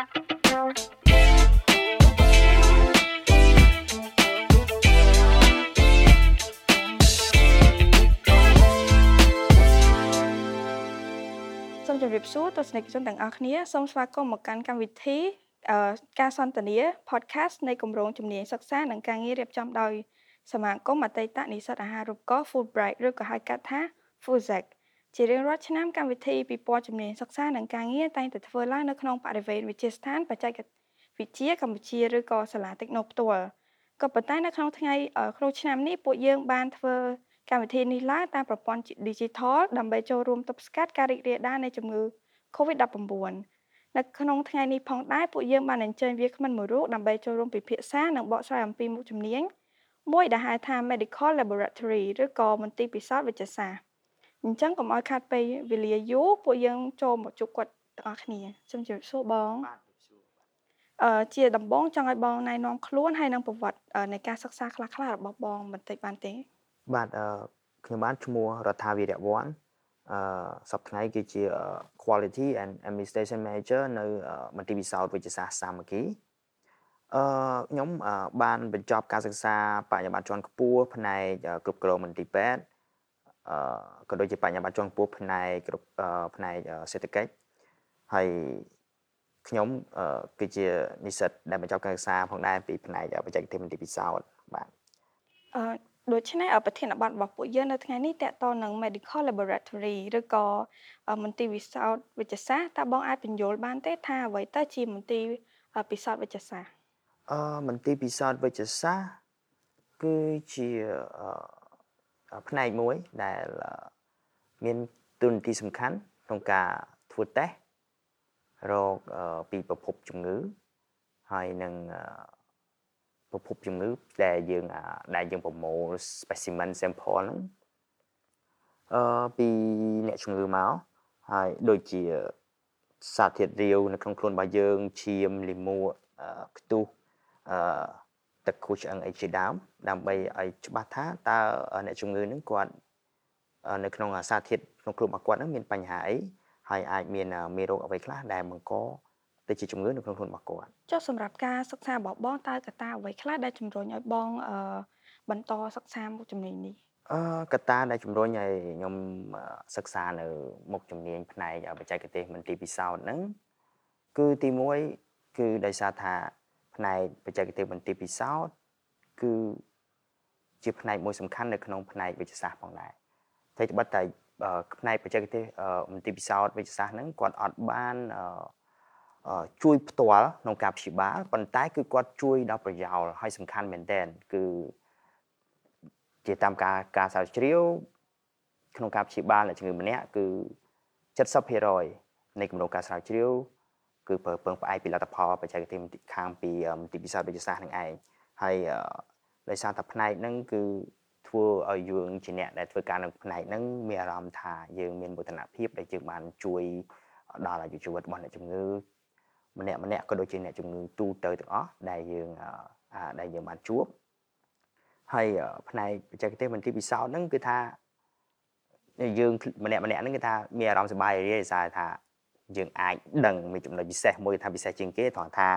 សូមជម្រាបសួរទស្សនិកជនទាំងអស់គ្នាសូមស្វាគមន៍មកកាន់កម្មវិធីការសន្ទនា podcast នៃគម្រោងជំនាញសិក្សានិងការងាររៀបចំដោយសមាគមអតីតនិស្សិតអាហារូបករណ៍ Fulbright ឬក៏ហៅកាត់ថា FUZEC ជារៀងរាល់ឆ្នាំកម្មវិធីពិព័រណ៍ជំនាញសិក្សានិងការងារតែងតែធ្វើឡើងនៅក្នុងបរិវេណវិទ្យាស្ថានបច្ចេកវិទ្យាកម្ពុជាឬក៏សាលាតិចណូផ្ទាល់ក៏ប៉ុន្តែនៅក្នុងថ្ងៃក្នុងឆ្នាំនេះពួកយើងបានធ្វើកម្មវិធីនេះឡើងតាមប្រព័ន្ធ Digital ដើម្បីចូលរួមទប់ស្កាត់ការរីករាលដាលនៃជំងឺ Covid-19 នៅក្នុងថ្ងៃនេះផងដែរពួកយើងបានអញ្ជើញវាគ្មិនមួយរូបដើម្បីចូលរួមពិភាក្សានិងបកស្រាយអំពីមុខជំនាញមួយដែលហៅថា Medical Laboratory ឬក៏មន្ទីរពិសោធន៍វិទ្យាសាស្ត្រ អញ្ចឹងកុំឲ្យខាត់ពេលវេលាយូរពួកយើងចូលមកជួបគាត់ទាំងអស់គ្នាខ្ញុំជម្រាបសួរបងអឺជាដំបងចង់ឲ្យបងណែនាំខ្លួនហើយនឹងប្រវត្តិនៃការសិក្សាខ្លះៗរបស់បងបន្តិចបានទេបាទអឺខ្ញុំបានឈ្មោះរដ្ឋាវីរៈវ័នអឺសប្តាហ៍ថ្ងៃគឺជា Quality and Administration Manager នៅមន្ទីរពិសោធន៍វិទ្យាសាស្ត្រសាមគ្គីអឺខ្ញុំបានបញ្ចប់ការសិក្សាបរិញ្ញាបត្រជាន់ខ្ពស់ផ្នែកគ្រប់គ្រងមន្ទីរពេទ្យអឺ ក៏ដូចជាបរិញ្ញាបត្រជាន់ខ្ពស់ផ្នែកគ្រប់ផ្នែកសេដ្ឋកិច្ចហើយខ្ញុំគឺជានិស្សិតដែលបញ្ចប់ការសិក្សាផងដែរពីផ្នែកបច្ចេកទេសមន្ទីរពិសោធន៍បាទអឺដូច្នេះប្រធានបទរបស់ពួកយើងនៅថ្ងៃនេះតកតនឹង medical laboratory ឬក៏មន្ទីរវិសោធន៍វិទ្យាសាស្ត្រតើបងអាចបញ្យល់បានទេថាអ្វីទៅជាមន្ទីរពិសោធន៍វិទ្យាសាស្ត្រអឺមន្ទីរពិសោធន៍វិទ្យាសាស្ត្រគឺជា ផ្នែកមួយដែលមានទូនាទីសំខាន់ក្នុងការធ្វើតេស្តរកពីប្រភពជំងឺហើយនឹងប្រភពជំងឺដែលយើងដែលយើងប្រមូល specimen sample ហ្នឹងអឺពីអ្នកជំងឺមកហើយដូចជាសារធាតុរាវនៅក្នុងខ្លួនរបស់យើងឈាមលិមួកខ្ទុះអឺ ទឹកខូចឆ្អឹងអីជាដើមដើម្បីឲ្យច្បាស់ថាតើអ្នកជំងឺនឹងគាត់នៅក្នុងសារធាតុក្នុងខ្លួនរបស់គាត់នឹងមានបញ្ហាអីហើយអាចមានមេរោគអ្វីខ្លះដែលបង្កទៅជាជំងឺនៅក្នុងខ្លួនរបស់គាត់ចុះសម្រាប់ការសិក្សារបស់បងតើកត្តាអ្វីខ្លះដែលជំរុញឲ្យបងអឺបន្តសិក្សាមុខជំនាញនេះអឺកត្តាដែលជំរុញឲ្យខ្ញុំសិក្សានៅមុខជំនាញផ្នែកបច្ចេកទេសមន្ទីរពិសោធន៍ហ្នឹងគឺទី1គឺដោយសារថា ផ្នែកបច្ចេកទេសមន្ទីរពិសោធន៍គឺជាផ្នែកមួយសំខាន់នៅក្នុងផ្នែកវិទ្យាសាស្ត្រផងដែរតែត្បិតតែផ្នែកបច្ចេកទេសមន្ទីរពិសោធន៍វិទ្យាសាស្ត្រហ្នឹងគាត់អត់បានជួយផ្ទាល់ក្នុងការព្យាបាលប៉ុន្តែគឺគាត់ជួយដល់ប្រយោលហើយសំខាន់មែនទែនគឺជាតាមការការស្រាវជ្រាវក្នុងការព្យាបាលអ្នកជំងឺម្នាក់គឺ70%នៃគម្រោងការស្រាវជ្រាវ គឺពឹងផ្អែកពីលទ្ធផលបច្ចេកទេសខាងពីមន្ទីរពិសោធន៍វិទ្យាសាស្ត្រនឹងឯងហើយដោយសារតែផ្នែកហ្នឹងគឺធ្វើឲ្យយើងជាអ្នកដែលធ្វើការនៅផ្នែកហ្នឹងមានអារម្មណ៍ថាយើងមានមោទនភាពដែលយើងបានជួយដល់អាយុជីវិតរបស់អ្នកជំងឺម្នាក់ម្នាក់ក៏ដូចជាអ្នកជំងឺទូទៅទាំងអស់ដែលយើងដែលយើងបានជួបហើយផ្នែកបច្ចេកទេសមន្ទីរពិសោធន៍ហ្នឹងគឺថាយើងម្នាក់ម្នាក់ហ្នឹងគឺថាមានអារម្មណ៍សប្បាយរីករាយសារថា យើងអាចដឹងមានចំណុចពិសេសមួយថាពិសេសជាងគេត្រង់ថា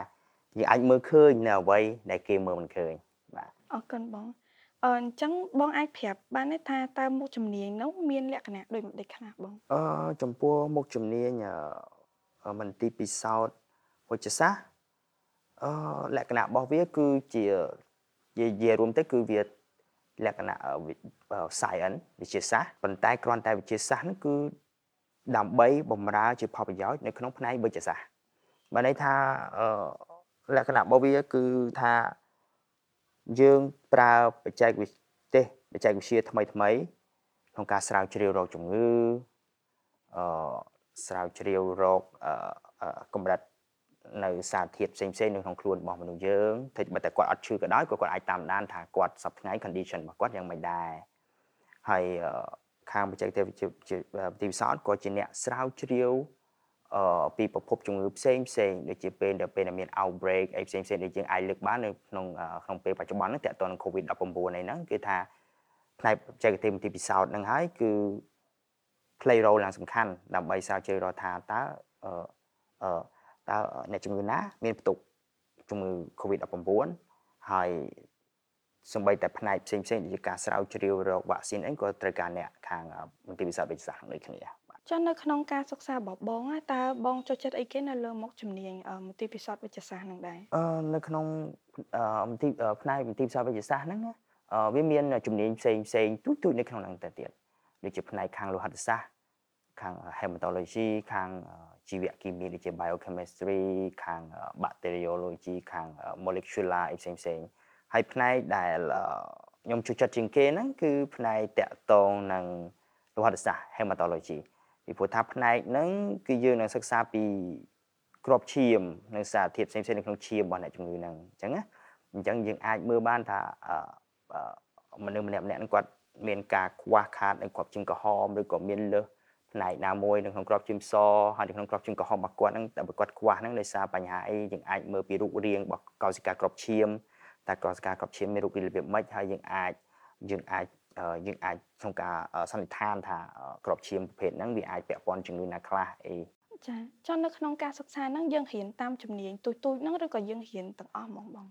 យើងអាចមើលឃើញនៅអ្វីដែលគេមើលមិនឃើញបាទអរគុណបងអឺអញ្ចឹងបងអាចប្រាប់បានទេថាតើមុខជំនាញនោះមានលក្ខណៈដូចម្តេចខ្លះបងអឺចំពោះមុខជំនាញមន្ទីរពិសោធន៍វិទ្យាសាស្ត្រអឺលក្ខណៈរបស់វាគឺជានិយាយរួមទៅគឺវាលក្ខណៈ science វិទ្យាសាស្ត្រប៉ុន្តែគ្រាន់តែវិទ្យាសាស្ត្រហ្នឹងគឺ ដើម្បីបំរើជាផលប្រយោជន៍នៅក្នុងផ្នែកវិទ្យាសាស្ត្របានន័យថាអឺលក្ខណៈរបស់វាគឺថាយើងប្រើបច្ចេកវិទ្យាបច្ចេកវិទ្យាថ្មីថ្មីក្នុងការស្រាវជ្រាវរោគជំងឺអឺស្រាវជ្រាវរោគកម្រិតនៅសារធាតុផ្សេងផ្សេងនៅក្នុងខ្លួនរបស់មនុស្សយើងតែបើតែគាត់អត់ឈឺក៏ដោយក៏គាត់អាចតាមដានថាគាត់សប្ថ្ងៃ condition របស់គាត់យ៉ាងម៉េចដែរហើយ ខាងបច្ចេកទេសវិទ្យាវិទ្យាសាស្ត្រក៏ជាអ្នកស្រាវជ្រាវអឺពីប្រភពជំងឺផ្សេងផ្សេងដូចជាពេលដែលពេលមាន outbreak អីផ្សេងផ្សេងដែលយើងអាចលើកបាននៅក្នុងក្នុងពេលបច្ចុប្បន្នហ្នឹងតើតើនឹង COVID-19 អីហ្នឹងគឺថាផ្នែកបច្ចេកទេសវិទ្យាពិសោធន៍ហ្នឹងហើយគឺ play role យ៉ាងសំខាន់ដើម្បីស្រាវជ្រាវរកថាតើអឺអឺតើអ្នកជំងឺណា មានផ្ទុកជំងឺ COVID-19 ហើយ សម្បីតែផ្នែកផ្សេងផ្សេងដូចជាការស្រាវជ្រាវរោគវ៉ាក់ស៊ីនអីក៏ត្រូវការអ្នកខាងមន្ទីរវិស័យវេជ្ជសាស្ត្រដូចគ្នាចានៅក្នុងការសិក្សារបស់បងតើបងចូលចិត្តអីគេនៅលើមុខជំនាញមន្ទីរពិសោធន៍វិទ្យាសាស្ត្រនឹងដែរអឺនៅក្នុងមន្ទីរផ្នែកមន្ទីរពិសោធន៍វិទ្យាសាស្ត្រហ្នឹងវាមានជំនាញផ្សេងផ្សេងទូទៅនៅក្នុងហ្នឹងទៅទៀតដូចជាផ្នែកខាងលោហិតសាស្ត្រខាង hematology ខាងជីវគីមីដូចជា biochemistry ខាង bacteriology ខាង molecular អីផ្សេងផ្សេង ហើយផ្នែកដែលខ្ញុំជួយចិត្តជាងគេហ្នឹងគឺផ្នែកតកតងនឹងលោហិតសាស្ត្រ hematology ពីព្រោះថាផ្នែកហ្នឹងគឺយើងនឹងសិក្សាពីក្របឈាមនិងសារធាតុផ្សេងៗនៅក្នុងឈាមរបស់អ្នកជំងឺហ្នឹងអញ្ចឹងណាអញ្ចឹងយើងអាចមើលបានថាមនុស្សម្នាក់ម្នាក់ហ្នឹងគាត់មានការខ្វះខាតនៅក្របជើងក្រហមឬក៏មានលើសផ្នែកណាមួយនៅក្នុងក្របជើងសហើយនៅក្នុងក្របជើងក្រហមរបស់គាត់ហ្នឹងតែបើគាត់ខ្វះហ្នឹងដោយសារបញ្ហាអីយើងអាចមើលពីរូបរាងរបស់កោសិកាក្របឈាម តើកោសិកាក្របឈាមមានរូបរាងរបៀបម៉េចហើយយើងអាចយើងអាចយើងអាចក្នុងការសន្និដ្ឋានថាក្របឈាមប្រភេទហ្នឹងវាអាចពាក់ព័ន្ធជំងឺណាខ្លះអីចាចុះនៅក្នុងការសិក្សាហ្នឹងយើងរៀនតាមជំនាញទូទូចហ្នឹងឬក៏យើងរៀនទាំងអស់ហ្មងបង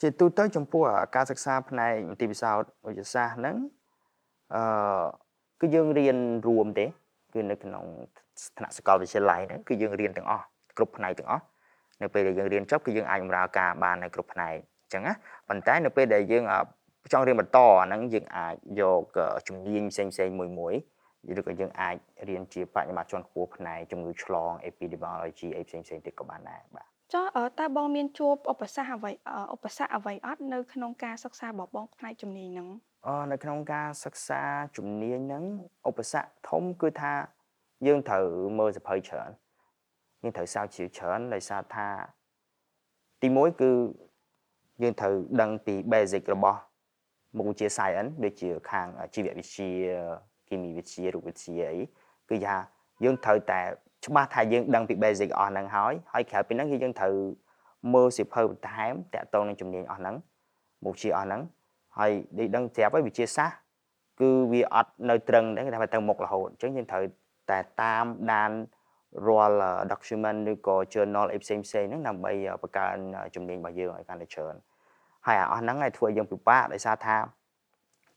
ជាទូទៅចំពោះការសិក្សាផ្នែកមន្ទីរពិសោធន៍វិទ្យាសាស្ត្រហ្នឹងអឺគឺយើងរៀនរួមទេគឺនៅក្នុងថ្នាក់សាកលវិទ្យាល័យហ្នឹងគឺយើងរៀនទាំងអស់គ្រប់ផ្នែកទាំងអស់នៅពេលដែលយើងរៀនចប់គឺយើងអាចបម្រើការបាននៅគ្រប់ផ្នែកអញ្ចឹងណាប៉ុន្តែនៅពេលដែលយើងចង់រៀនបន្តអាហ្នឹងយើងអាចយកជំនាញផ្សេងផ្សេងមួយមួយឬក៏យើងអាចរៀនជាបញ្ញាបត្រជាន់ខ្ពស់ផ្នែកជំងឺឆ្លង epidemiology អីផ្សេងផ្សេងទៀតក៏បានដែរបាទចុះតើបងមានជួបឧបសគ្គអ្វីឧបសគ្គអ្វីអត់នៅក្នុងការសិក្សារបស់បងផ្នែកជំនាញហ្នឹងអឺនៅក្នុងការសិក្សាជំនាញហ្នឹងឧបសគ្គធំគឺថាយើងត្រូវមើលសភៅច្រើនយើងត្រូវស្រាវជ្រាវច្រើនដោយសារថាទី1គឺ យើងត្រូវដឹងពី basic របស់មុខវិជ្ជា science ដូចជាខាងជីវវិទ្យាគីមីវិទ្យារូបវិទ្យាអីគឺថាយើងត្រូវតែច្បាស់ថាយើងដឹងពី basic អស់ហ្នឹងហើយហើយក្រៅពីហ្នឹងគឺយើងត្រូវមើលសិភៅបន្ថែមតាក់ទងនឹងជំនាញអស់ហ្នឹងមុខវិជ្ជាអស់ហ្នឹងហើយដូចដឹងស្រាប់ហើយវិទ្យាសាស្ត្រគឺវាអត់នៅត្រឹងទេគេថាទៅមុខរហូតអញ្ចឹងយើងត្រូវតែតាមដានរាល់ document ឬក៏ journal អីផ្សេងផ្សេងហ្នឹងដើម្បីបង្កើនជំនាញរបស់យើងឲ្យកាន់តែច្រើន ហើយអាអស់ហ្នឹងឲ្យធ្វើយើងពិបាកដោយសារថា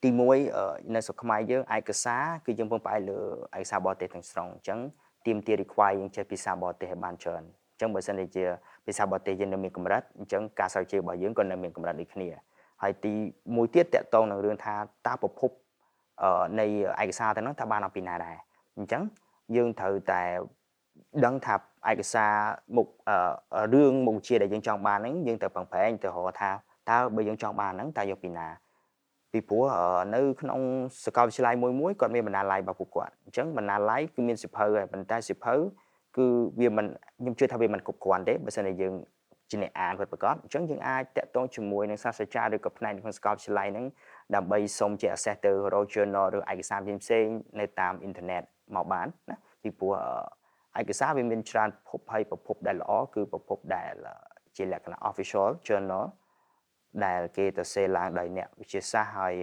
ទី1នៅស្រុកខ្មែរយើងឯកសារគឺយើងពឹងផ្អែកលើឯកសារបរទេសទាំងស្រុងអញ្ចឹងទាមទារ require យើងចេះភាសាបរទេសឲ្យបានច្រើនអញ្ចឹងបើសិនជាភាសាបរទេសយើងនៅមានកម្រិតអញ្ចឹងការស្រាវជ្រាវរបស់យើងក៏នៅមានកម្រិតដូចគ្នាហើយទីមួយទៀតតកតងនឹងរឿងថាតើប្រភពនៃឯកសារទៅនោះតើបានអំពីណាដែរអញ្ចឹងយើងត្រូវតែដឹងថាឯកសារមុខរឿងមុខវិជ្ជាដែលយើងចង់បានហ្នឹងយើងត្រូវប្រឹងប្រែងទៅរកថា តើបើយើងចង់បានហ្នឹងតើយកពីណាពីព្រោះនៅក្នុងសាកលវិទ្យាល័យមួយមួយគាត់មានបណ្ណាល័យរបស់ពួកគាត់អញ្ចឹងបណ្ណាល័យគឺមានសិភៅហើយប៉ុន្តែសិភៅគឺវាមិនខ្ញុំជឿថាវាមិនគ្រប់គ្រាន់ទេបើមិនតែយើងជាអ្នកអានពិតប្រាកដអញ្ចឹងយើងអាចតាក់ទងជាមួយនឹងសាស្ត្រាចារ្យឬក៏ផ្នែកក្នុងសាកលវិទ្យាល័យហ្នឹងដើម្បីសុំជា access ទៅ raw journal ឬឯកសារផ្សេងៗនៅតាមអ៊ីនធឺណិតមកបានណាពីព្រោះឯកសារវាមានច្រើនប្រភពហើយប្រភពដែលល្អគឺប្រភពដែលជាលក្ខណៈ official journal ដែលគេទៅសេឡើងដោយអ្នកវិទ្យាសាស្ត្រហើយ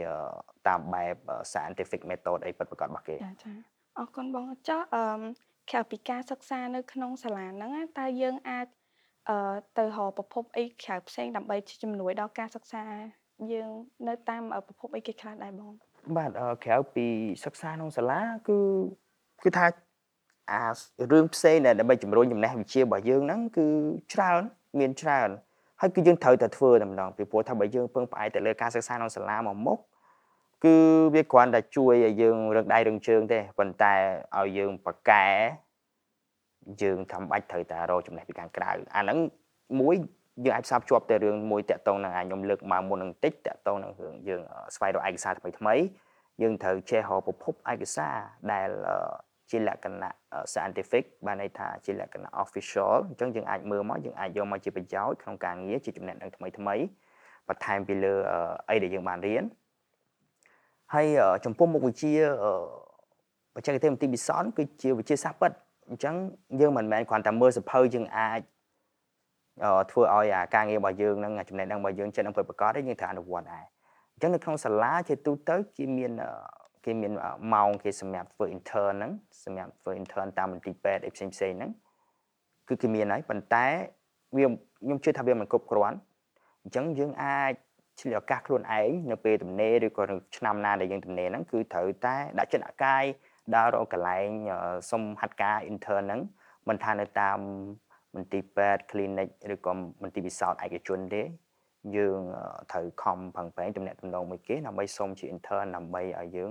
តាមបែប scientific method អីពិតប្រាកដរបស់គេចាចាអរគុណបងចុះអឺក្រៅពីការសិក្សានៅក្នុងសាលាហ្នឹងតើយើងអាចអឺទៅរកប្រភពអីក្រៅផ្សេងដើម្បីជំនួយដល់ការសិក្សាយើងនៅតាមប្រភពអីគេខ្លះដែរបងបាទក្រៅពីសិក្សាក្នុងសាលាគឺគឺថាអារឿងផ្សេងដែលដើម្បីជំរុញចំណេះវិជ្ជារបស់យើងហ្នឹងគឺច្រើនមានច្រើន ហើយគឺយើងត្រូវតែធ្វើតែម្ដងពីព្រោះថាបើយើងពឹងផ្អែកទៅលើការសិក្សាក្នុងសាលាមកមុខគឺវាគ្រាន់តែជួយឲ្យយើងរឹងដៃរឹងជើងទេប៉ុន្តែឲ្យយើងប្រកែយើងធ្វើបាច់ត្រូវតែរកចំណេះពីខាងក្រៅអាហ្នឹងមួយយើងអាចផ្សារភ្ជាប់ទៅរឿងមួយតាក់ទងនឹងខ្ញុំលើកមកមុននឹងតិចតាក់ទងនឹងរឿងយើងស្វែងរកឯកសារថ្មីថ្មីយើងត្រូវចេះរកប្រភពឯកសារដែល ជាលក្ខណៈ scientific បានន័យថាជាលក្ខណៈ official អញ្ចឹងយើងអាចមើលមកយើងអាចយកមកជាប្រយោជន៍ក្នុងការងារជាចំណេះដឹងថ្មីថ្មីបន្ថែមពីលើអីដែលយើងបានរៀនហើយចំពោះមុខវិជ្ជាបច្ចេកទេសមន្ទីរពិសោធន៍គឺជាវិជ្ជាសាស្ត្រពិតអញ្ចឹងយើងមិនមែនគ្រាន់តែមើលសភៅយើងអាចធ្វើឲ្យអាការងាររបស់យើងនឹងចំណេះដឹងរបស់យើងចិត្តនឹងពិតប្រាកដទេយើងត្រូវអនុវត្តដែរអញ្ចឹងនៅក្នុងសាលាជាទូទៅគេមាន គេមានម៉ោងគេសម្រាប់ធ្វើ intern ហ្នឹងសម្រាប់ធ្វើ intern តាមមន្ទីរពេទ្យអីផ្សេងផ្សេងហ្នឹងគឺគេមានហើយប៉ុន្តែវាខ្ញុំជឿថាវាមិនគ្រប់គ្រាន់អញ្ចឹងយើងអាចឆ្លៀតឱកាសខ្លួនឯងនៅពេលទំនេរឬក៏ឆ្នាំណាដែលយើងទំនេរហ្នឹងគឺត្រូវតែដាក់ចិត្តអាកាយដើររកកន្លែងសុំហាត់ការ intern ហ្នឹងមិនថានៅតាមមន្ទីរពេទ្យ clinic ឬក៏មន្ទីរពិសោធន៍ឯកជនទេ យើងត្រូវខំប្រឹងប្រែងទំនាក់ទំនងមួយគេដើម្បីសុំជា intern ដើម្បីឲ្យយើង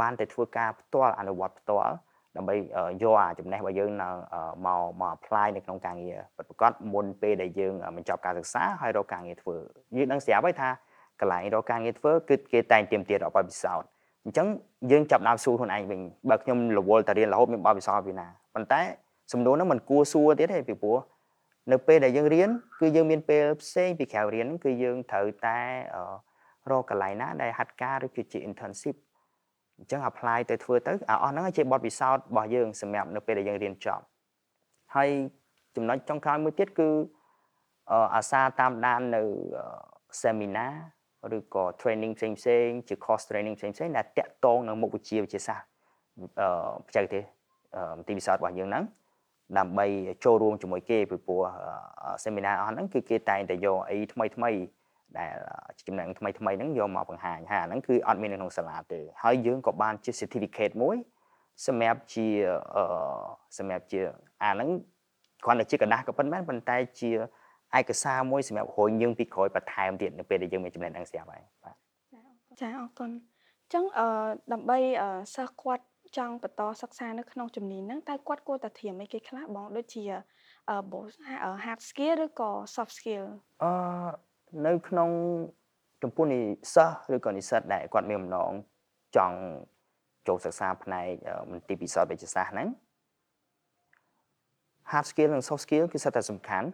បានតែធ្វើការផ្ទាល់អនុវត្តផ្ទាល់ដើម្បីយកអាចំណេះរបស់យើងនៅមកមក apply នៅក្នុងការងារពិតប្រាកដមុនពេលដែលយើងបញ្ចប់ការសិក្សាហើយរកការងារធ្វើយើងដឹងស្រាប់ហើយថាកន្លែងរកការងារធ្វើគឺគេតែងទាមទាររបបពិសោធន៍អញ្ចឹងយើងចាប់ដើមសួរខ្លួនឯងវិញបើខ្ញុំរវល់តែរៀនរហូតមានបបពិសោធន៍ពីណាប៉ុន្តែសំណួរហ្នឹងมันគួរសួរទៀតទេពីព្រោះ នៅពេលដែលយើងរៀនគឺយើងមានពេលផ្សេងពីក្រៅរៀនគឺយើងត្រូវតែរកកន្លែងណាដែលហាត់ការឬគឺជា internship អញ្ចឹង apply ទៅធ្វើទៅអាអស់ហ្នឹងជាបទពិសោធន៍របស់យើងសម្រាប់នៅពេលដែលយើងរៀនចប់ហើយចំណុចចុងក្រោយមួយទៀតគឺអាសាតាមដាននៅ seminar ឬក៏ training ផ្សេងផ្សេងជា course training ផ្សេងផ្សេងដែលតាក់ទងនឹងមុខវិជ្ជាវិទ្យាសាស្ត្រអឺបច្ចេកទេសទីពិសោធន៍របស់យើងហ្នឹង ដើម្បីចូលរួមជាមួយគេពីព្រោះ seminar អស់ហ្នឹងគឺគេតែងតែយកអីថ្មីថ្មីដែលចំណេញថ្មីថ្មីហ្នឹងយកមកបង្ហាញហើយអាហ្នឹងគឺអត់មាននៅក្នុងសាលាទេហើយយើងក៏បានជា certificate មួយសម្រាប់ជាអឺសម្រាប់ជាអាហ្នឹងគ្រាន់តែជាกระดาษក៏ប៉ុន្មានប៉ុន្តែជាឯកសារមួយសម្រាប់រុញយើងពីក្រោយបន្ថែមទៀតនៅពេលដែលយើងមានចំណេះដឹងស្រាប់ហើយបាទចាអរគុណអញ្ចឹងអឺដើម្បីសិស្សគាត់ ចង់បន្តសិក្សានៅក្នុងជំនាញហ្នឹងតើគាត់គួរតែត្រៀមអីគេខ្លះបងដូចជាអឺ hard skill ឬក៏ soft skill អឺនៅក្នុងចំពោះនិស្សិតឬក៏និស្សិតដែលគាត់មានបំណងចង់ចូលសិក្សាផ្នែកមន្ទីរពិសោធន៍វិទ្យាសាស្ត្រហ្នឹង hard skill និង soft skill គឺសិតតែសំខាន់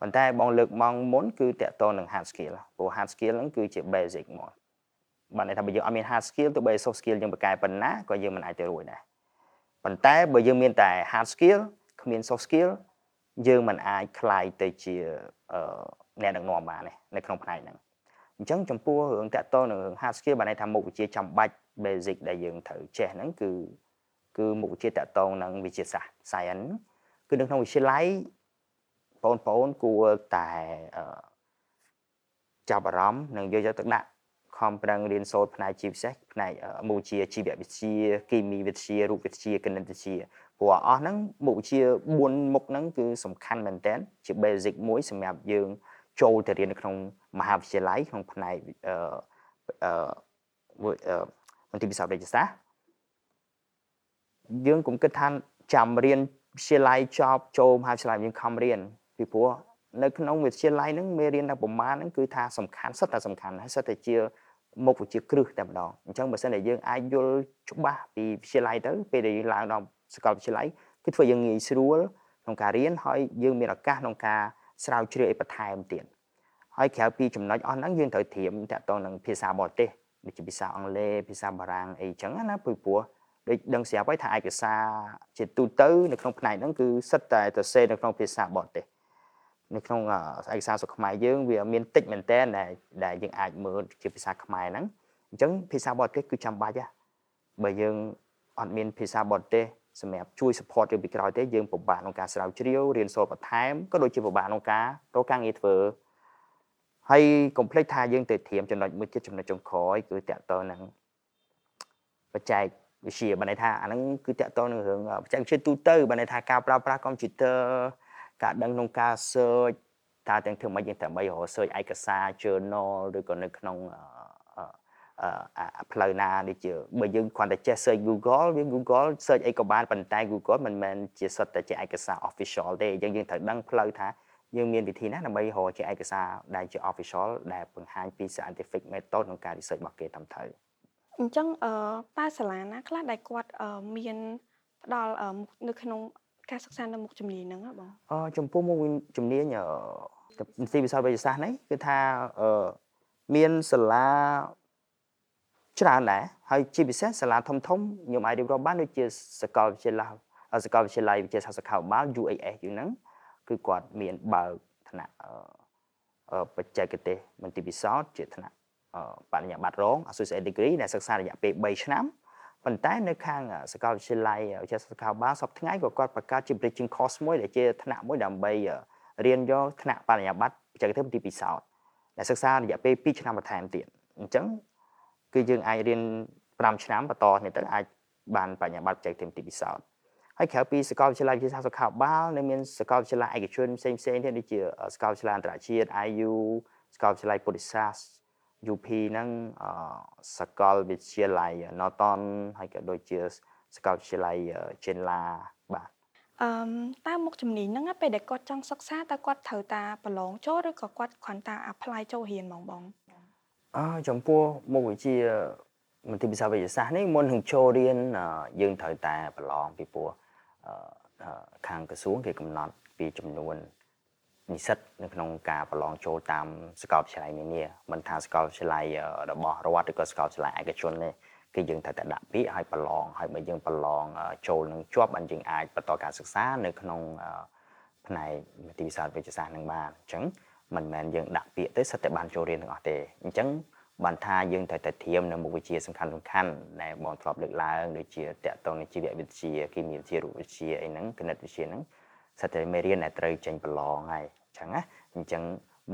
ប៉ុន្តែបងលើកមកមុនគឺតកតនឹង hard skill ព្រោះ hard skill ហ្នឹងគឺជា basic មក បានន័យថាបើយើងអត់មាន hard skill ទោះបី soft skill យើងបកកែប៉ុណ្ណាក៏យើងមិនអាចទៅរួចដែរប៉ុន្តែបើយើងមានតែ hard skill គ្មាន soft skill យើងមិនអាចคลายទៅជាអ្នកដឹកនាំបានទេនៅក្នុងផ្នែកហ្នឹងអញ្ចឹងចំពោះរឿងតកតនឹង hard skill បានន័យថាមុខវិជ្ជាចាំបាច់ basic ដែលយើងត្រូវចេះហ្នឹងគឺគឺមុខវិជ្ជាតកតងនឹងវិទ្យាសាស្ត្រ science គឺនៅក្នុងវិទ្យាល័យបងប្អូនគួរតែចាប់អារម្មណ៍និងយកយកទៅដាក់ ខំប្រឹងរៀនសូត្រផ្នែកជាពិសេសផ្នែកមុខវិជ្ជាជីវវិទ្យាគីមីវិទ្យារូបវិទ្យាគណិតវិទ្យាព្រោះអស់ហ្នឹងមុខវិជ្ជា4មុខហ្នឹងគឺសំខាន់មែនតើជា basic មួយសម្រាប់យើងចូលទៅរៀននៅក្នុងមហាវិទ្យាល័យក្នុងផ្នែកអឺអឺមន្ទីរពិសោធន៍វិទ្យាសាស្ត្រយើងកុំគិតថាចាំរៀនវិទ្យាល័យចប់ចូលមហាវិទ្យាល័យយើងខំរៀនពីព្រោះនៅក្នុងវិទ្យាល័យហ្នឹងមេរៀនតែប្រមាណហ្នឹងគឺថាសំខាន់សិតតែសំខាន់ហើយសិតតែជា មុខវិជ្ជាគ្រឹះតែម្ដងអញ្ចឹងបើសិនតែយើងអាចយល់ច្បាស់ពីវិទ្យាល័យទៅពេលដែលយើងឡើងដល់សាកលវិទ្យាល័យគឺធ្វើយើងងាយស្រួលក្នុងការរៀនហើយយើងមានឱកាសក្នុងការស្រាវជ្រាវអីបន្ថែមទៀតហើយក្រៅពីចំណុចអស់ហ្នឹងយើងត្រូវត្រៀមតាក់ទងនឹងភាសាបរទេសដូចជាភាសាអង់គ្លេសភាសាបារាំងអីចឹងណាព្រោះដូចដឹងស្រាប់ហើយថាឯកសារជាទូទៅនៅក្នុងផ្នែកហ្នឹងគឺសិតតែទៅសេនៅក្នុងភាសាបរទេស នៅក្នុងឯកសារស្រុកខ្មែរយើងវាមានតិចមែនតើដែលដែលយើងអាចមើលជាភាសាខ្មែរហ្នឹងអញ្ចឹងភាសាបរទេសគឺចាំបាច់ហ่ะបើយើងអត់មានភាសាបរទេសសម្រាប់ជួយ support យើងពីក្រោយទេយើងពិបាកក្នុងការស្រាវជ្រាវរៀនសូត្របន្ថែមក៏ដូចជាពិបាកក្នុងការរកការងារធ្វើហើយកុំភ្លេចថាយើងទៅត្រៀមចំណុចមួយទៀតចំណុចចុងក្រោយគឺតកតនឹងបច្ចេកវិទ្យាបានន័យថាអាហ្នឹងគឺតកតនឹងរឿងបច្ចេកវិទ្យាទូទៅបានន័យថាការប្រើប្រាស់ computer ការដឹងក្នុងការ search ថាទាំងធ្វើម៉េចយើងដើម្បីរក search ឯកសារ journal ឬក៏នៅក្នុងផ្លូវណាដូចជាបើយើងគ្រាន់តែចេះ search Google វា Google search អីក៏បានប៉ុន្តែ Google មិនមែនជាសុទ្ធតែជាឯកសារ official ទេយើងយើងត្រូវដឹងផ្លូវថាយើងមានវិធីណាដើម្បីរកជាឯកសារដែលជា official ដែលបង្ហាញពី scientific method ក្នុងការ research របស់គេតាមត្រូវអញ្ចឹងអឺតើសាលាណាខ្លះដែលគាត់មានផ្ដល់នៅក្នុង ការសិក្សានៅមុខជំនាញហ្នឹងបងអឺចំពោះមុខជំនាញវិទ្យាវិទ្យាវិទ្យាសាស្ត្រនេះគឺថាអឺមានសាលាច្រើនដែរហើយជាពិសេសសាលាធំធំខ្ញុំអាចរៀបរាប់បានដូចជាសាកលវិទ្យាល័យសាកលវិទ្យាល័យវិទ្យាសាស្ត្រសាខាបាល UAS យូរហ្នឹងគឺគាត់មានបើកថ្នាក់បច្ចេកទេសមន្ទីរពិសោធន៍ជាថ្នាក់បរិញ្ញាបត្ររង Associate Degree ដែលសិក្សារយៈពេល3ឆ្នាំ ប៉ុន្តែនៅខាងសាកលវិទ្យាល័យវិទ្យាសាស្ត្រសាខាបាលសពថ្ងៃក៏គាត់បង្កើតជា bridging course មួយដែលជាថ្នាក់មួយដើម្បីរៀនយកថ្នាក់បរិញ្ញាបត្របច្ចេកទេសទីពិសោធន៍ដែលសិក្សារយៈពេល2ឆ្នាំបន្ថែមទៀតអញ្ចឹងគឺយើងអាចរៀន5ឆ្នាំបន្តនេះទៅអាចបានបរិញ្ញាបត្របច្ចេកទេសទីពិសោធន៍ហើយក្រៅពីសាកលវិទ្យាល័យវិទ្យាសាស្ត្រសុខាភិបាលនៅមានសាកលវិទ្យាល័យឯកជនផ្សេងផ្សេងទៀតដូចជាសាកលវិទ្យាល័យអន្តរជាតិ IU សាកលវិទ្យាល័យពុទ្ធសាស្ត្រ UP ហ្នឹងសាកលវិទ្យាល័យ Norton ហើយក៏ដូចជាសាកលវិទ្យាល័យ Chenla បាទអឺតើមុខជំនាញហ្នឹងពេលដែលគាត់ចង់សិក្សាតើគាត់ត្រូវតាប្រឡងចូលឬក៏គាត់គ្រាន់តែ apply ចូលរៀនហ្មងបងអឺចំពោះមុខវិជ្ជាមន្ទីរវិទ្យាវិទ្យាសាស្ត្រនេះមុននឹងចូលរៀនយើងត្រូវតែប្រឡងពីព្រោះខាងក្រសួងគេកំណត់ពីចំនួន និស្សិតនៅក្នុងការប្រឡងចូលតាមសាកលវិទ្យាល័យនានាមិនថាសាកលវិទ្យាល័យរបស់រដ្ឋឬក៏សាកលវិទ្យាល័យឯកជនទេគឺយើងត្រូវតែដាក់ពាក្យឲ្យប្រឡងហើយបើយើងប្រឡងចូលនឹងជាប់បានយើងអាចបន្តការសិក្សានៅក្នុងផ្នែកវិទ្យាសាស្ត្រវិទ្យាសាស្ត្រនឹងបានអញ្ចឹងមិនមែនយើងដាក់ពាក្យទៅសិតតែបានចូលរៀនទាំងអស់ទេអញ្ចឹងបានថាយើងត្រូវតែត្រៀមនៅមុខវិជ្ជាសំខាន់សំខាន់ដែលបងធ្លាប់លើកឡើងដូចជាតកតងនឹងជីវវិទ្យាគីមីវិទ្យារូបវិទ្យាអីហ្នឹងគណិតវិទ្យាហ្នឹង សិតតែមេរៀនដែលត្រូវចេញប្រឡងហើយអញ្ចឹងណាអញ្ចឹង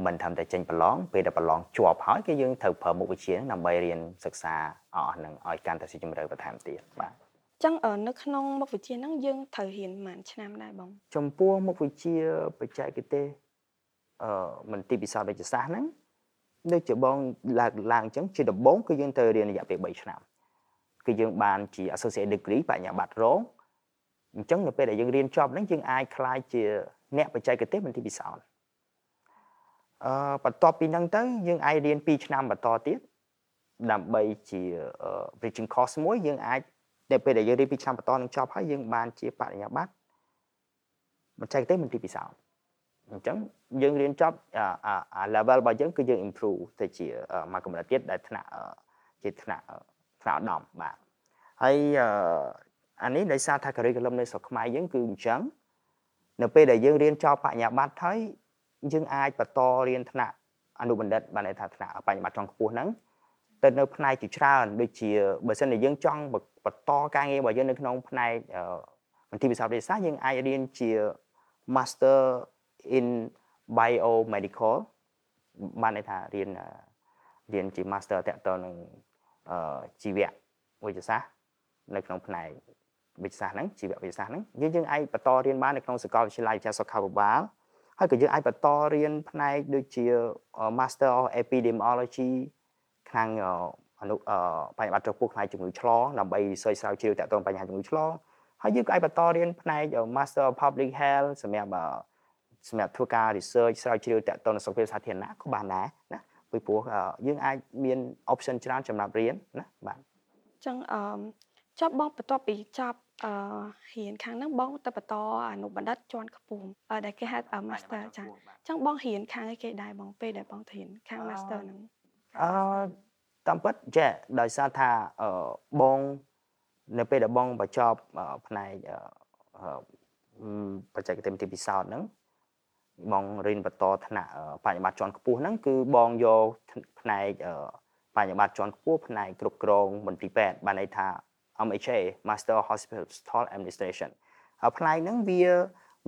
មិនធ្វើតែចេញប្រឡងពេលដែលប្រឡងជាប់ហើយគឺយើងត្រូវប្រើមុខវិជ្ជាហ្នឹងដើម្បីរៀនសិក្សាអស់ហ្នឹងឲ្យកាន់តែស៊ីជម្រៅបន្ថែមទៀតបាទចឹងនៅក្នុងមុខវិជ្ជាហ្នឹងយើងត្រូវរៀនប្រហែលឆ្នាំដែរបង ចំពោះមុខវិជ្ជាបច្ចេកទេសអឺមន្ទីរពិសោធន៍វិទ្យាសាស្ត្រហ្នឹងដូចជាបងឡើងឡើងអញ្ចឹងជាដំបូងគឺយើងត្រូវរៀនរយៈពេល3ឆ្នាំគឺយើងបានជា associate degree បញ្ញាបត្ររង អញ្ចឹងនៅពេលដែលយើងរៀនចប់ហ្នឹងយើងអាចក្លាយជាអ្នកបច្ចេកទេសមន្ទីរពិសោធន៍អឺបន្ទាប់ពីហ្នឹងទៅយើងអាចរៀន2ឆ្នាំបន្តទៀតដើម្បីជា bridging course មួយយើងអាចនៅពេលដែលយើងរៀន2ឆ្នាំបន្តនឹងចប់ហើយយើងបានជាបរិញ្ញាបត្របច្ចេកទេសមន្ទីរពិសោធន៍អញ្ចឹងយើងរៀនចប់អា level របស់យើងគឺយើង improve ទៅជាមួយកម្រិតទៀតដែលថ្នាក់ជាថ្នាក់ថ្នាក់ឧត្តមបាទហើយ អានេះដោយសារថា curriculum នៅស្រុកខ្មែរយើងគឺអញ្ចឹងនៅពេលដែលយើងរៀនចប់បញ្ញាបត្រហើយយើងអាចបន្តរៀនថ្នាក់អនុបណ្ឌិតបានន័យថាថ្នាក់បញ្ញាបត្រចុងខ្ពស់ហ្នឹងទៅនៅផ្នែកជាច្រើនដូចជាបើសិនជាយើងចង់បន្តការងាររបស់យើងនៅក្នុងផ្នែកមន្ទីរវិស័យវិទ្យាសាស្ត្រយើងអាចរៀនជា Master in biomedical បានន័យថារៀនរៀនជា master តកតនឹងជីវវិទ្យាសាស្ត្រនៅក្នុងផ្នែក វិទ្យាសាស្ត្រហ្នឹងជីវវិទ្យាសាស្ត្រហ្នឹងយើងយើងអាចបន្តរៀនបាននៅក្នុងសាកលវិទ្យាល័យវិទ្យាសុខាភិបាលហើយក៏យើងអាចបន្តរៀនផ្នែកដូចជា Master of Epidemiology ខាងអនុបញ្ហាចំពោះផ្នែកជំងឺឆ្លងដើម្បី research ស្រាវជ្រាវតាក់ទងបញ្ហាជំងឺឆ្លងហើយយើងក៏អាចបន្តរៀនផ្នែក Master of Public Health សម្រាប់សម្រាប់ធ្វើការ research ស្រាវជ្រាវតាក់ទងនឹងសុខភាពសាធារណៈក៏បានដែរណាពីព្រោះយើងអាចមាន option ច្រើនសម្រាប់រៀនណាបាទអញ្ចឹងអឺ ចប់បងបន្ទាប់ពីចប់អឺរៀនខាងហ្នឹងបងទៅបន្តអនុបណ្ឌិតជាន់ខ្ពស់ដែលគេហៅ master ចាអញ្ចឹងបងរៀនខាងឯគេដែរបងពេលដែលបងរៀនខាង master ហ្នឹងអឺតាមពិតចាដោយសារថាអឺបងនៅពេលដែលបងបញ្ចប់ផ្នែកបច្ចេកទេសទីពិសោធន៍ហ្នឹងបងរៀនបន្តថ្នាក់បញ្ញាបត្រជាន់ខ្ពស់ហ្នឹងគឺបងយកផ្នែកបញ្ញាបត្រជាន់ខ្ពស់ផ្នែកគ្រប់គ្រងមន្ទីរពេទ្យបានន័យថា MHA Master Hospital Administration ហើយផ្នែកហ្នឹងវា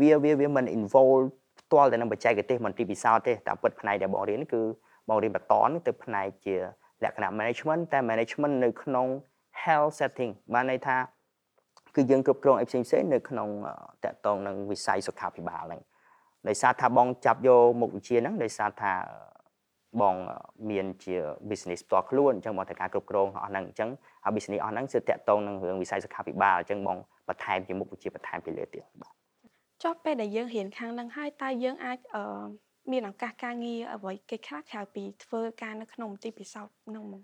វាវាវាមិន involve ផ្ទាល់ទៅនឹងបច្ចេកទេសមន្ទីរពិសោធន៍ទេតាមពិតផ្នែកដែលបងរៀនគឺបងរៀនបន្តទៅផ្នែកជា លក្ខណៈ management តែ management នៅក្នុង health setting បានន័យថាគឺយើងគ្រប់គ្រងអីផ្សេងផ្សេងនៅក្នុងតកតងនឹងវិស័យសុខាភិបាលហ្នឹងដោយសារថាបងចាប់យកមុខវិជ្ជាហ្នឹងដោយសារថា បងមានជា business ផ្ទាល់ខ្លួនអញ្ចឹងបងត្រូវការគ្រប់គ្រងអស់ហ្នឹងអញ្ចឹងហើយ business អស់ហ្នឹងគឺតាក់ទងនឹងរឿងវិស័យសុខាភិបាលអញ្ចឹងបងបន្ថែមជាមុខវិជ្ជាបន្ថែមពីលើទៀតបាទចុះពេលដែលយើងរៀនខាងហ្នឹងហើយតើយើងអាចអឺមានឱកាសការងារអ្វីគេខ្លះក្រៅពីធ្វើការនៅក្នុងមន្ទីរពិសោធន៍ហ្នឹងមក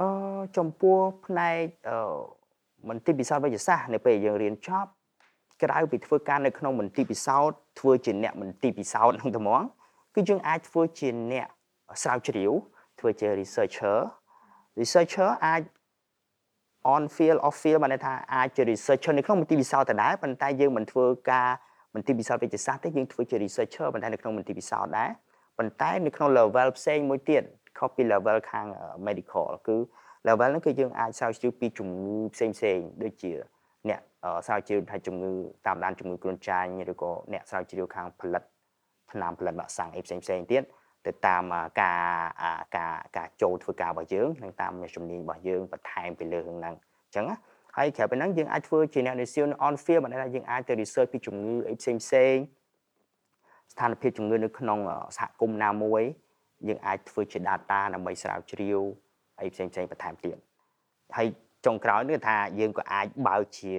អឺចំពោះផ្នែកអឺមន្ទីរពិសោធន៍វិទ្យាសាស្ត្រនៅពេលយើងរៀនចប់ក្រៅពីធ្វើការនៅក្នុងមន្ទីរពិសោធន៍ធ្វើជាអ្នកមន្ទីរពិសោធន៍ហ្នឹងតែហ្មងគឺយើងអាចធ្វើជាអ្នក ស្រាវជ្រាវធ្វើជា researcher researcher អាច on field off field បានន័យថាអាចជា researcher នៅក្នុងមន្ទីរពិសោធន៍ដដែលប៉ុន្តែយើងមិនធ្វើការមន្ទីរពិសោធន៍វិទ្យាសាស្ត្រទេយើងធ្វើជា researcher ប៉ុន្តែនៅក្នុងមន្ទីរពិសោធន៍ដែរប៉ុន្តែនៅក្នុង level ផ្សេងមួយទៀតខុសពី level ខាង medical គឺ level ហ្នឹងគឺយើងអាចស្រាវជ្រាវពីជំងឺផ្សេងផ្សេងដូចជាអ្នកស្រាវជ្រាវថាជំងឺតាមដានជំងឺគ្រុនចាញ់ឬក៏អ្នកស្រាវជ្រាវខាងផលិតថ្នាំផលិតវ៉ាក់សាំងអីផ្សេងផ្សេងទៀត ទៅតាមការការការចូលធ្វើការរបស់យើងនិងតាមជំនាញរបស់យើងបន្ថែមពីលើរឿងហ្នឹងអញ្ចឹងណាហើយក្រៅពីហ្នឹងយើងអាចធ្វើជាអ្នក research on field បានថាយើងអាចទៅ research ពីជំងឺអីផ្សេងផ្សេងស្ថានភាពជំងឺនៅក្នុងសហគមន៍ណាមួយយើងអាចធ្វើជា data ដើម្បីស្រាវជ្រាវអីផ្សេងផ្សេងបន្ថែមទៀតហើយចុងក្រោយនេះថាយើងក៏អាចបើកជា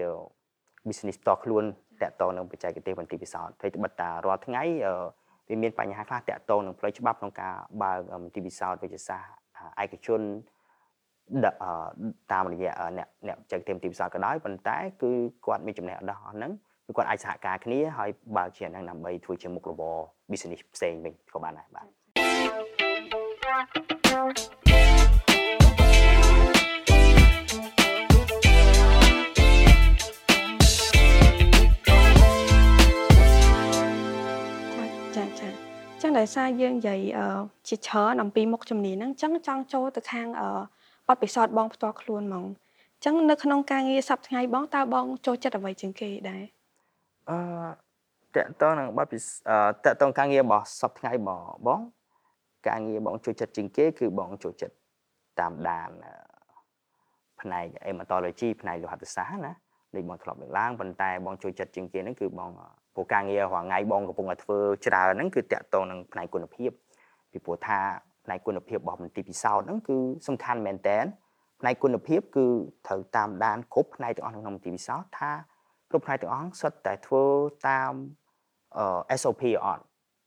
business តខ្លួនតកតនឹងបច្ចេកទេសបន្តិពិសោធន៍ហើយត្បិតតារាល់ថ្ងៃ វាមានបញ្ហាខ្លះតកតនឹងផ្លូវច្បាប់ក្នុងការបើកបន្តិពិសោធន៍វិទ្យាសាស្ត្រឯកជនតាមរយៈអ្នកអ្នកបច្ចេកទេសបន្តិពិសោធន៍ក៏ដោយប៉ុន្តែគឺគាត់មានចំណេះដោះអស់ហ្នឹងគឺគាត់អាចសហការគ្នាហើយបើកជាហ្នឹងដើម្បីធ្វើជាមុខរបរ business ផ្សេងវិញក៏បានដែរបាទ ងដោយសារយើងនិយាយជាច្រើនអំពីមុខជំនាញហ្នឹងចឹងចង់ចូលទៅខាងបទពិសោធន៍បងផ្ទាល់ខ្លួនហ្មងចឹងនៅក្នុងការងារសប្តាហ៍ថ្ងៃបងតើបងចូលចិត្តអ្វីជាងគេដែរអឺតកតនឹងបទពិតកតការងាររបស់សប្តាហ៍ថ្ងៃបងបងការងារបងចូលចិត្តជាងគេគឺបងចូលចិត្តតាមដានផ្នែក hematology ផ្នែកលោហិតសាស្ត្រណាដូចបងធ្លាប់លើកឡើងប៉ុន្តែបងចូលចិត្តជាងគេហ្នឹងគឺបង ព្រោះការងាររាល់ថ្ងៃបងកំពុងតែធ្វើច្រើនហ្នឹងគឺតាក់ទងនឹងផ្នែកគុណភាពពីព្រោះថាផ្នែកគុណភាពរបស់មន្ទីរពិសោធន៍ហ្នឹងគឺសំខាន់មែនតើផ្នែកគុណភាពគឺត្រូវតាមដានគ្រប់ផ្នែកទាំងអស់ក្នុងមន្ទីរពិសោធន៍ថាគ្រប់ផ្នែកទាំងអស់សុទ្ធតែធ្វើតាម SOP អត់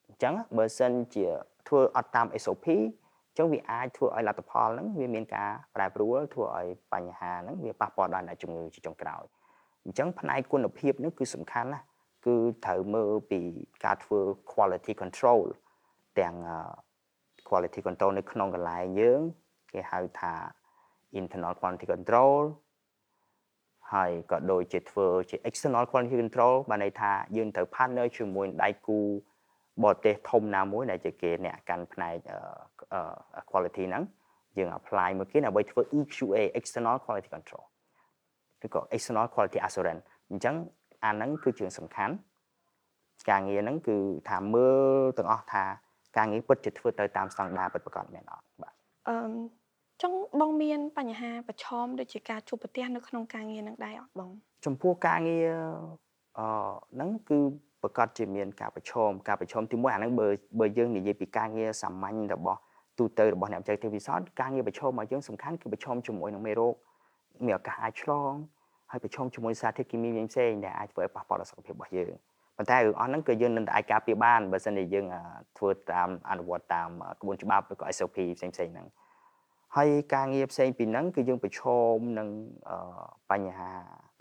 អញ្ចឹងបើសិនជាធ្វើអត់តាម SOP អញ្ចឹងវាអាចធ្វើឲ្យលទ្ធផលហ្នឹងវាមានការប្រែប្រួលធ្វើឲ្យបញ្ហាហ្នឹងវាប៉ះពាល់ដល់អ្នកជំងឺជាចុងក្រោយអញ្ចឹងផ្នែកគុណភាពនេះគឺសំខាន់ណាស់ គឺត្រូវមើលពីការធ្វើ quality control ទាំង quality control នៅក្នុងកន្លែងយើងគេហៅថា internal quality control ហើយក៏ដូចជាធ្វើជា external quality control បានន័យថាយើងត្រូវ partner ជាមួយដៃគូបរទេសធំណាមួយដែលជាគេអ្នកកាន់ផ្នែក quality ហ្នឹងយើង apply មួយគេដើម្បីធ្វើ EQA external quality control ឬក៏ external quality assurance អញ្ចឹង អាហ្នឹងគឺជាសំខាន់ការងារហ្នឹងគឺថាមើលទាំងអស់ថាការងារពិតជាធ្វើទៅតាមស្តង់ដារពិតប្រាកដមែនអត់បាទអឺចង់បងមានបញ្ហាប្រឈមដូចជាការជួបប្រទះនៅក្នុងការងារហ្នឹងដែរអត់បង ចំពោះការងារអឺហ្នឹងគឺប្រកាសជាមានការប្រឈមការប្រឈមទីមួយអាហ្នឹងបើបើយើងនិយាយពីការងារសាមញ្ញរបស់ទូទៅរបស់អ្នកបច្ចេកទេសវិសោធន៍ការងារប្រឈមរបស់យើងសំខាន់គឺប្រឈមជាមួយនឹងមេរោគមានឱកាសអាចឆ្លង ហើយប្រឈមជាមួយសារធាតុគីមីផ្សេងៗដែលអាចធ្វើឲ្យប៉ះពាល់ដល់សុខភាពរបស់យើងប៉ុន្តែរឿងអស់ហ្នឹងគឺយើងនឹងអាចការពារបានបើសិនជាយើងធ្វើតាមអនុវត្តតាមក្បួនច្បាប់ឬក៏ SOP ផ្សេងៗហ្នឹងហើយការងារផ្សេងពីហ្នឹងគឺយើងប្រឈមនឹងបញ្ហា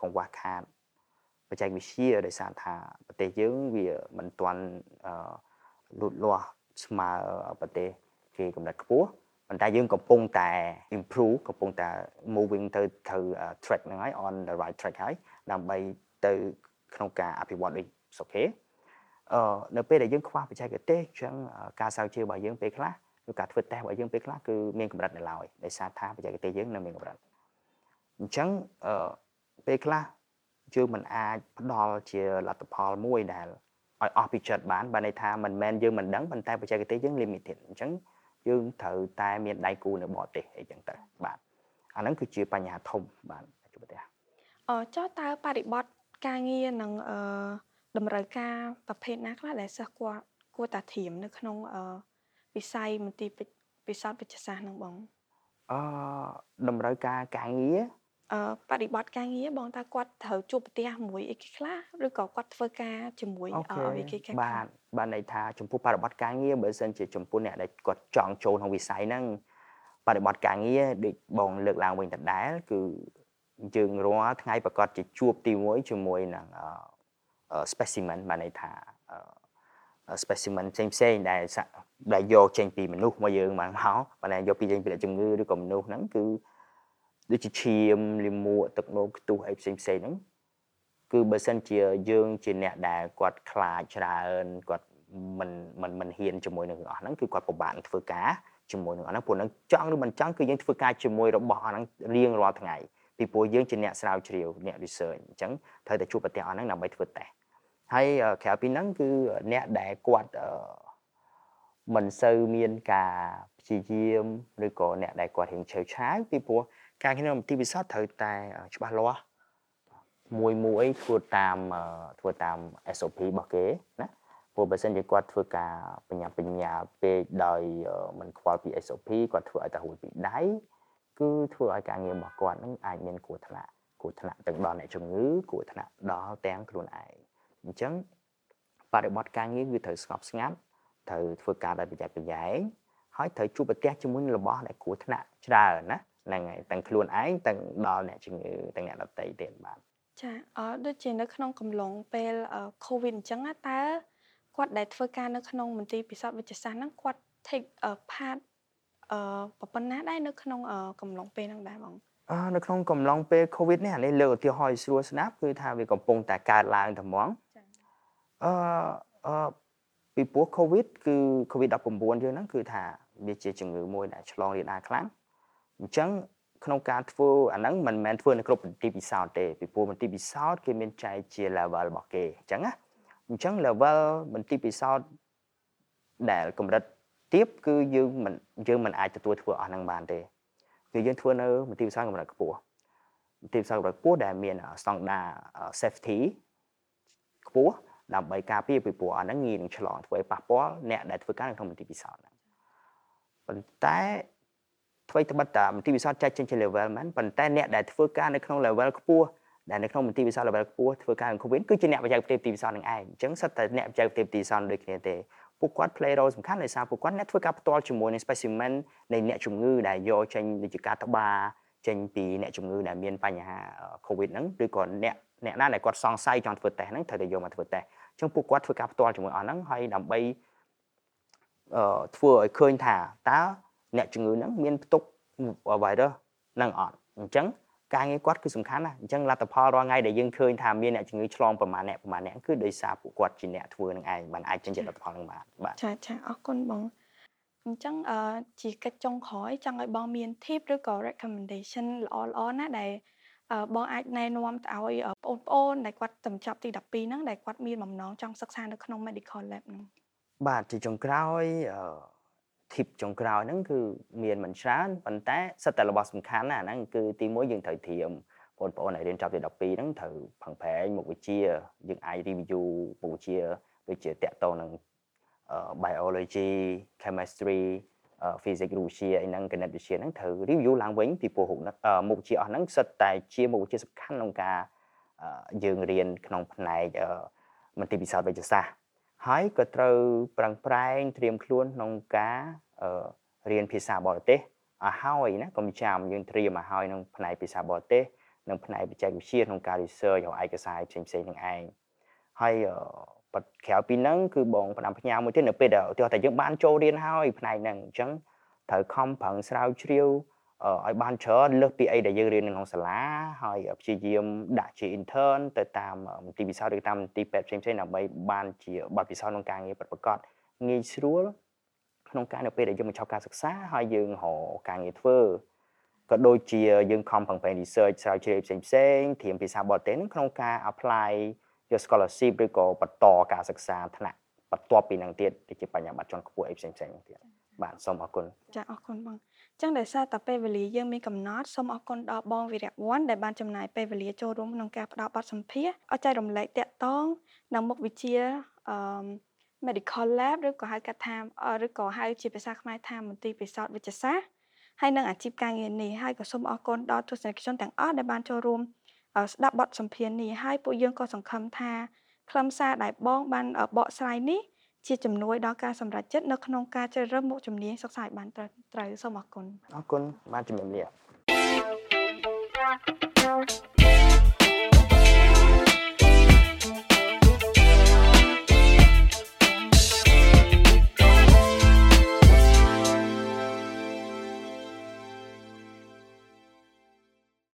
កង្វះខាតបច្ចេកវិទ្យាដោយសារថាប្រទេសយើងវាមិនទាន់លូតលាស់ស្មើប្រទេសគេកម្រិតខ្ពស់ ប៉ុន្តែយើងកំពុងតែ improve កំពុងតែ moving ទៅទៅ track ហ្នឹងហើយ on the right track ហើយដើម្បីទៅក្នុងការអភិវឌ្ឍដូចសុខេអឺនៅពេលដែលយើងខ្វះបច្ចេកទេសអញ្ចឹងការស្រាវជ្រាវរបស់យើងពេលខ្លះឬការធ្វើតេស្តរបស់យើងពេលខ្លះគឺមានកម្រិតនៅឡើយដោយសារថាបច្ចេកទេសយើងនៅមានកម្រិតអញ្ចឹងអឺពេលខ្លះយើងមិនអាចផ្ដល់ជាលទ្ធផលមួយដែលឲ្យអស់ពីចិត្តបានបើន័យថាមិនមែនយើងមិនដឹងប៉ុន្តែបច្ចេកទេសយើង limited អញ្ចឹង យើងត្រូវតែមានដៃគូនៅបរទេសអីចឹងទៅបាទអាហ្នឹងគឺជាបញ្ហាធំបាទជួបប្រទេសអឺចុះតើបរិបត្តិការងារនឹងអឺតម្រូវការប្រភេទណាខ្លះដែលសិស្សគាត់គួរតែត្រៀមនៅក្នុងអឺវិស័យមន្ទីរពិសោធន៍វិទ្យាសាស្ត្រនឹងបងអឺតម្រូវការការងារអឺ បរិបត្តិការងារបងតើគាត់ត្រូវជួបប្រទះមួយអីគេខ្លះឬក៏គាត់ធ្វើការជាមួយអីគេខ្លះបាទបាទន័យថាចំពោះបរិបត្តិការងារបើសិនជាចំពោះអ្នកដែលគាត់ចង់ចូលក្នុងវិស័យហ្នឹងបរិបត្តិការងារដូចបងលើកឡើងវិញដដែលគឺយើងរាល់ថ្ងៃប្រកាសជាជួបទី1ជាមួយនឹង specimen បានន័យថា specimen ផ្សេងផ្សេងដែលដែលយកចេញពីមនុស្សមកយើងមកមកបើតែយកពីចេញពីជំងឺឬក៏មនុស្សហ្នឹងគឺ ដូចជាឈាមលាមកទឹកនោមខ្ទុះអីផ្សេងផ្សេងហ្នឹងគឺបើសិនជាយើងជាអ្នកដែលគាត់ខ្លាចច្រើនគាត់មិនមិនមិនហ៊ានជាមួយនឹងរឿងអស់ហ្នឹងគឺគាត់ពិបាកធ្វើការជាមួយនឹងអាហ្នឹងព្រោះនឹងចង់ឬមិនចង់គឺយើងធ្វើការជាមួយរបស់អាហ្នឹងរៀងរាល់ថ្ងៃពីព្រោះយើងជាអ្នកស្រាវជ្រាវអ្នក research អញ្ចឹងត្រូវតែជួបប្រទេសអាហ្នឹងដើម្បីធ្វើតេស្តហើយក្រៅពីហ្នឹងគឺអ្នកដែលគាត់មិនសូវមានការព្យាយាមឬក៏អ្នកដែលគាត់រៀងឆេវឆាវពីព្រោះ ការងារទីពិសោធន៍ត្រូវតែច្បាស់លាស់មួយមួយធ្វើតាមធ្វើតាម SOP របស់គេណាព្រោះបើសិនជាគាត់ធ្វើការបញ្ញាបញ្ញាពេកដោយមិនខ្វល់ពី SOP គាត់ធ្វើឲ្យតែរួចពីដៃគឺធ្វើឲ្យការងាររបស់គាត់នឹងអាចមានគ្រោះថ្នាក់គ្រោះថ្នាក់ទាំងដល់អ្នកជំងឺគ្រោះថ្នាក់ដល់ទាំងខ្លួនឯងអញ្ចឹងបរិបទការងារគឺត្រូវស្ងប់ស្ងាត់ត្រូវធ្វើការដោយប្រយ័ត្នប្រយែងហើយត្រូវជួបប្រទះជាមួយនឹងរបស់ដែលគ្រោះថ្នាក់ច្រើនណា ហ្នឹងហើយទាំងខ្លួនឯងទាំងដល់អ្នកជំងឺទាំងអ្នកដទៃទៀតបាទចាអឺដូចជានៅក្នុងកំឡុងពេល COVID អញ្ចឹងតើគាត់ដែលធ្វើការនៅក្នុងមន្ទីរពិសោធន៍វិទ្យាសាស្ត្រហ្នឹងគាត់ take part អឺប៉ុណ្ណាដែរនៅក្នុងកំឡុងពេលហ្នឹងដែរបងអឺនៅក្នុងកំឡុងពេល COVID នេះអានេះលើកឧទាហរណ៍ស្រួលស្ដាប់គឺថាវាកំពុងតែកើតឡើងតែហ្មងអឺអឺពីព្រោះ COVID គឺ COVID-19 យើងហ្នឹងគឺថាវាជាជំងឺមួយដែលឆ្លងរាលដាលខ្លាំង អញ្ចឹងក្នុងការធ្វើអាហ្នឹងមិនមែនធ្វើនៅគ្រប់មន្ទីរពិសោធន៍ទេពីព្រោះមន្ទីរពិសោធន៍គេមានចែកជា level របស់គេអញ្ចឹងណាអញ្ចឹង level មន្ទីរពិសោធន៍ដែលកម្រិតទាបគឺយើងមិនយើងមិនអាចទទួលធ្វើអស់ហ្នឹងបានទេគឺយើងធ្វើនៅមន្ទីរពិសោធន៍កម្រិតខ្ពស់មន្ទីរពិសោធន៍កម្រិតខ្ពស់ដែលមានស្តង់ដារ safety ខ្ពស់ដើម្បីការពារពីព្រោះអាហ្នឹងងាយនឹងឆ្លងធ្វើឲ្យប៉ះពាល់អ្នកដែលធ្វើការនៅក្នុងមន្ទីរពិសោធន៍ហ្នឹងប៉ុន្តែ អ្វីត្បិតតែមន្ទីរពិសោធន៍ចែកចេញជា level មែនប៉ុន្តែអ្នកដែលធ្វើការនៅក្នុង level ខ្ពស់ដែលនៅក្នុងមន្ទីរពិសោធន៍ level ខ្ពស់ធ្វើការក្នុង COVID គឺជាអ្នកបច្ចេកទេសមន្ទីរពិសោធន៍នឹងឯងអញ្ចឹងសិតតែអ្នកបច្ចេកទេសមន្ទីរពិសោធន៍ដូចគ្នាទេពួកគាត់ play role សំខាន់ដោយសារពួកគាត់អ្នកធ្វើការផ្ទាល់ជាមួយនឹង specimen នៃអ្នកជំងឺដែលយកចេញដូចជាការត្បាចេញពីអ្នកជំងឺដែលមានបញ្ហា COVID ហ្នឹងឬក៏អ្នកអ្នកណាដែលគាត់សង្ស័យចង់ធ្វើតេស្តហ្នឹងត្រូវតែយកមកធ្វើតេស្តអញ្ចឹងពួកគាត់ធ្វើការផ្ទាល់ជាមួយអស់ហ្នឹងហើយដើម្បីអឺធ្វើឲ្យឃើញថាតើ អ្នកជំងឺហ្នឹងមានផ្ទុក virus នឹងអត់អញ្ចឹងការងារគាត់គឺសំខាន់ណាស់អញ្ចឹងលទ្ធផលរាល់ថ្ងៃដែលយើងឃើញថាមានអ្នកជំងឺឆ្លងប្រមាណអ្នកប្រមាណអ្នកគឺដោយសារពួកគាត់ជាអ្នកធ្វើនឹងឯងបានអាចចេញជាលទ្ធផលនឹងបានបាទចាចាអរគុណបងអញ្ចឹងអឺជាកិច្ចចុងក្រោយចង់ឲ្យបងមាន tip ឬក៏ recommendation ល្អល្អណាដែលបងអាចណែនាំទៅឲ្យបងប្អូនដែលគាត់ចំចប់ទី12ហ្នឹងដែលគាត់មានបំណងចង់សិក្សានៅក្នុង medical lab ហ្នឹងបាទជាចុងក្រោយអឺ tip ចុងក្រោយហ្នឹងគឺមានមិនច្រើនប៉ុន្តែសិតតែរបស់សំខាន់ណាហ្នឹងគឺទី1យើងត្រូវត្រៀមបងប្អូនដែលរៀនចប់ទី12ហ្នឹងត្រូវផឹងប្រែងមុខវិជ្ជាយើងអាច review មុខវិជ្ជាដូចជាតកតនឹង biology chemistry physics រូបវិទ្យាអីហ្នឹងគណិតវិទ្យាហ្នឹងត្រូវ review ឡើងវិញពីព្រោះមុខវិជ្ជាអស់ហ្នឹងសិតតែជាមុខវិជ្ជាសំខាន់ក្នុងការយើងរៀនក្នុងផ្នែកមន្ទីរពិសោធន៍វិទ្យាសាស្ត្រ ហើយក៏ត្រូវប្រឹងប្រែងត្រៀមខ្លួនក្នុងការរៀនភាសាបរទេសឲ្យហើយណាកុំចាំយើងត្រៀមឲ្យហើយក្នុងផ្នែកភាសាបរទេសនិងផ្នែកបច្ចេកវិទ្យាក្នុងការ research ឲ្យឯកសារផ្សេងផ្សេងនឹងឯងហើយក្រៅពីហ្នឹងគឺបងផ្ដាំផ្ញើមួយទៀតនៅពេលដែលឧទាហរណ៍តែយើងបានចូលរៀនហើយផ្នែកហ្នឹងអញ្ចឹងត្រូវខំប្រឹងស្រាវជ្រាវ ឲ្យបានច្រើនលើសពីអីដែលយើងរៀននៅក្នុងសាលាហើយព្យាយាមដាក់ជា intern ទៅតាមមន្ទីរពិសោធន៍ឬតាមមន្ទីរពេទ្យផ្សេងៗដើម្បីបានជាបទពិសោធន៍ក្នុងការងារប្រកបងាយស្រួលក្នុងការនៅពេលដែលយើងបញ្ចប់ការសិក្សាហើយយើងរកការងារធ្វើក៏ដូចជាយើងខំប្រឹងប្រែង research ស្រាវជ្រាវផ្សេងផ្សេងត្រៀមភាសាបរទេសនឹងក្នុងការ apply យក scholarship ឬក៏បន្តការសិក្សាថ្នាក់បន្ទាប់ពីនឹងទៀតដូចជាបញ្ញាបត្រជាន់ខ្ពស់អីផ្សេងផ្សេងទៀតបាទសូមអរគុណចាអរគុណបង ចឹងដោយសារតែពេលវេលាយើងមានកំណត់សូមអរគុណដល់បងវិរៈវ័នដែលបានចំណាយពេលវេលាចូលរួមក្នុងការផ្តល់បទសម្ភាសន៍ឲ្យចែករំលែកតាក់ទងនៅមុខវិជ្ជាអឺ medical lab ឬក៏ហៅកាត់ថាឬក៏ហៅជាភាសាខ្មែរថាមន្ទីរពិសោធន៍វិទ្យាសាស្ត្រហើយនឹងអាជីពការងារនេះហើយក៏សូមអរគុណដល់ទស្សនិកជនទាំងអស់ដែលបានចូលរួមស្ដាប់បទសម្ភាសន៍នេះហើយពួកយើងក៏សង្ឃឹមថាខ្លឹមសារដែលបងបានបកស្រាយនេះ ជាជំនួយដល់ការសម្រេចចិត្តនៅក្នុងការជ្រើសរើសមុខជំនាញសិក្សាឲ្យបានត្រូវត្រូវសូមអរគុណអរគុណបានជំរាបលា